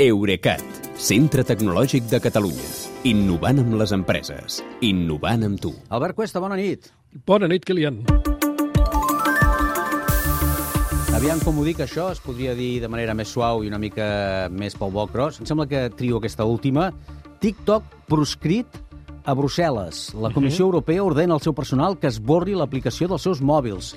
Eurecat, centre tecnològic de Catalunya. Innovant amb les empreses. Innovant amb tu. Albert Cuesta, bona nit. Bona nit, Kilian. Aviam com ho dic, això es podria dir de manera més suau i una mica més pel bo gros. Em sembla que trio aquesta última. TikTok proscrit a Brussel·les. La Comissió Europea ordena al seu personal que esborri l'aplicació dels seus mòbils.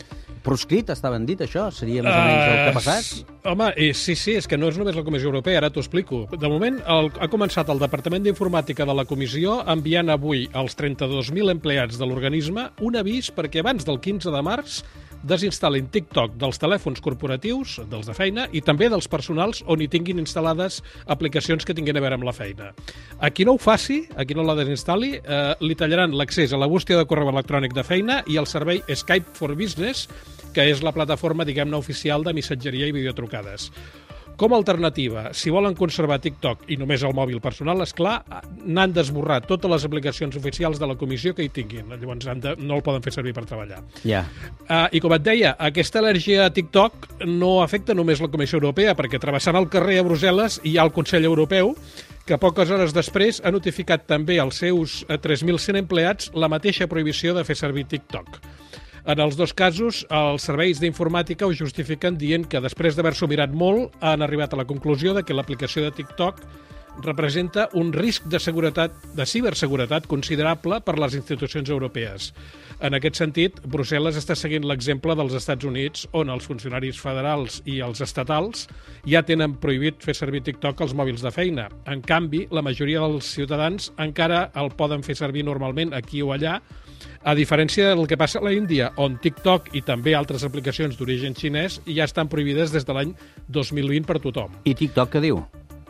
Proscrit, estaven dit això? Seria més o menys el que ha passat? Uh, home, eh, sí, sí, és que no és només la Comissió Europea, ara t'ho explico. De moment, el, ha començat el Departament d'Informàtica de la Comissió enviant avui als 32.000 empleats de l'organisme un avís perquè abans del 15 de març desinstal·lin TikTok dels telèfons corporatius, dels de feina, i també dels personals on hi tinguin instal·lades aplicacions que tinguin a veure amb la feina. A qui no ho faci, a qui no la desinstal·li, eh, li tallaran l'accés a la bústia de correu electrònic de feina i al servei Skype for Business, que és la plataforma, diguem-ne, oficial de missatgeria i videotrucades. Com a alternativa, si volen conservar TikTok i només el mòbil personal, és clar, n'han d'esborrar totes les aplicacions oficials de la comissió que hi tinguin. Llavors de, no el poden fer servir per treballar. Ja. Uh, I com et deia, aquesta al·lèrgia a TikTok no afecta només la Comissió Europea, perquè travessant el carrer a Brussel·les hi ha el Consell Europeu, que poques hores després ha notificat també als seus 3.100 empleats la mateixa prohibició de fer servir TikTok. En els dos casos, els serveis d'informàtica ho justifiquen dient que després d'haver-s'ho mirat molt, han arribat a la conclusió de que l'aplicació de TikTok representa un risc de seguretat de ciberseguretat considerable per les institucions europees. En aquest sentit, Brussel·les està seguint l'exemple dels Estats Units, on els funcionaris federals i els estatals ja tenen prohibit fer servir TikTok als mòbils de feina. En canvi, la majoria dels ciutadans encara el poden fer servir normalment aquí o allà, a diferència del que passa a la Índia, on TikTok i també altres aplicacions d'origen xinès ja estan prohibides des de l'any 2020 per tothom. I TikTok què diu?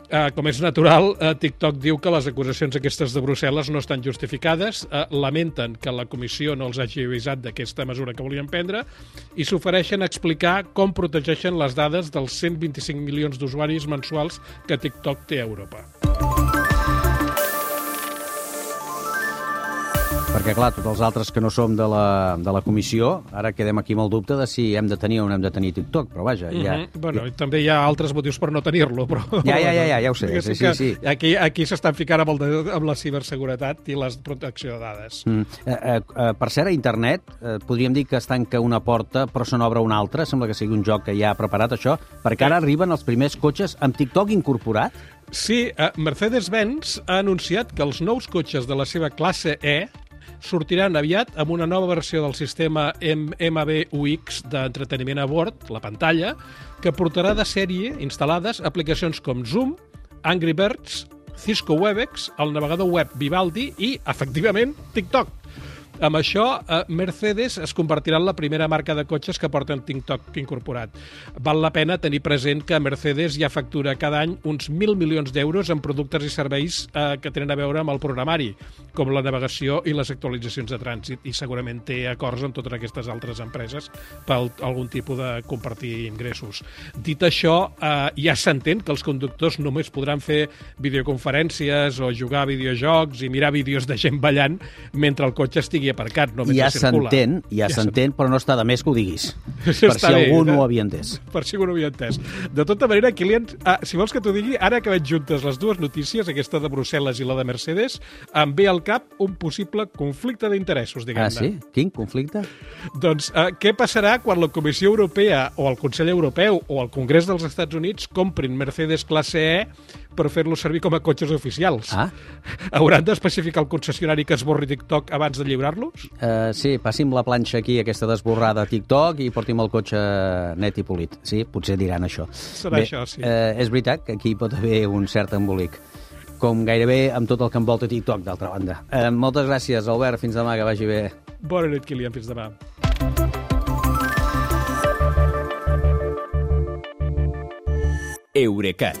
Uh, com és natural, uh, TikTok diu que les acusacions aquestes de Brussel·les no estan justificades, uh, lamenten que la comissió no els hagi avisat d'aquesta mesura que volien prendre i s'ofereixen a explicar com protegeixen les dades dels 125 milions d'usuaris mensuals que TikTok té a Europa. Perquè, clar, tots els altres que no som de la, de la comissió, ara quedem aquí amb el dubte de si hem de tenir o no hem de tenir TikTok, però vaja, ja... Mm -hmm. Bueno, ja... també hi ha altres motius per no tenir-lo, però... Ja, ja, ja, ja, ja ho sé, sí, sí, sí. Aquí, aquí s'estan ficant amb, el, amb la ciberseguretat i la protecció de dades. Mm. Eh, eh, eh, per cert, a internet eh, podríem dir que es tanca una porta però se n'obre una altra, sembla que sigui un joc que ja ha preparat això, perquè ara arriben els primers cotxes amb TikTok incorporat? Sí, eh, Mercedes-Benz ha anunciat que els nous cotxes de la seva classe E sortiran aviat amb una nova versió del sistema MBUX d'entreteniment a bord, la pantalla, que portarà de sèrie instal·lades aplicacions com Zoom, Angry Birds, Cisco Webex, el navegador web Vivaldi i, efectivament, TikTok. Amb això, eh, Mercedes es convertirà en la primera marca de cotxes que porten TikTok incorporat. Val la pena tenir present que Mercedes ja factura cada any uns 1.000 milions d'euros en productes i serveis eh, que tenen a veure amb el programari, com la navegació i les actualitzacions de trànsit, i segurament té acords amb totes aquestes altres empreses per algun tipus de compartir ingressos. Dit això, eh, ja s'entén que els conductors només podran fer videoconferències o jugar a videojocs i mirar vídeos de gent ballant mentre el cotxe estigui estigui aparcat, no mentre ja circula. s'entén, ja, ja s'entén, però no està de més que ho diguis. per si bé, algú eh? no ho havia entès. Per si algú no ho havia entès. De tota manera, Kilian, ah, si vols que t'ho digui, ara que veig juntes les dues notícies, aquesta de Brussel·les i la de Mercedes, em ve al cap un possible conflicte d'interessos, diguem-ne. Ah, sí? Quin conflicte? Doncs eh, què passarà quan la Comissió Europea o el Consell Europeu o el Congrés dels Estats Units comprin Mercedes classe E per fer-los servir com a cotxes oficials? Ah. Hauran d'especificar el concessionari que esborri TikTok abans de lliurar-los? Uh, sí, passi'm la planxa aquí, aquesta desborrada a TikTok, i porti'm el cotxe net i polit. Sí, potser diran això. Serà Bé, això, sí. Uh, és veritat que aquí pot haver un cert embolic com gairebé amb tot el que envolta TikTok, d'altra banda. Uh, moltes gràcies, Albert. Fins demà, que vagi bé. Bona nit, Kilian. Fins demà. Eurecat,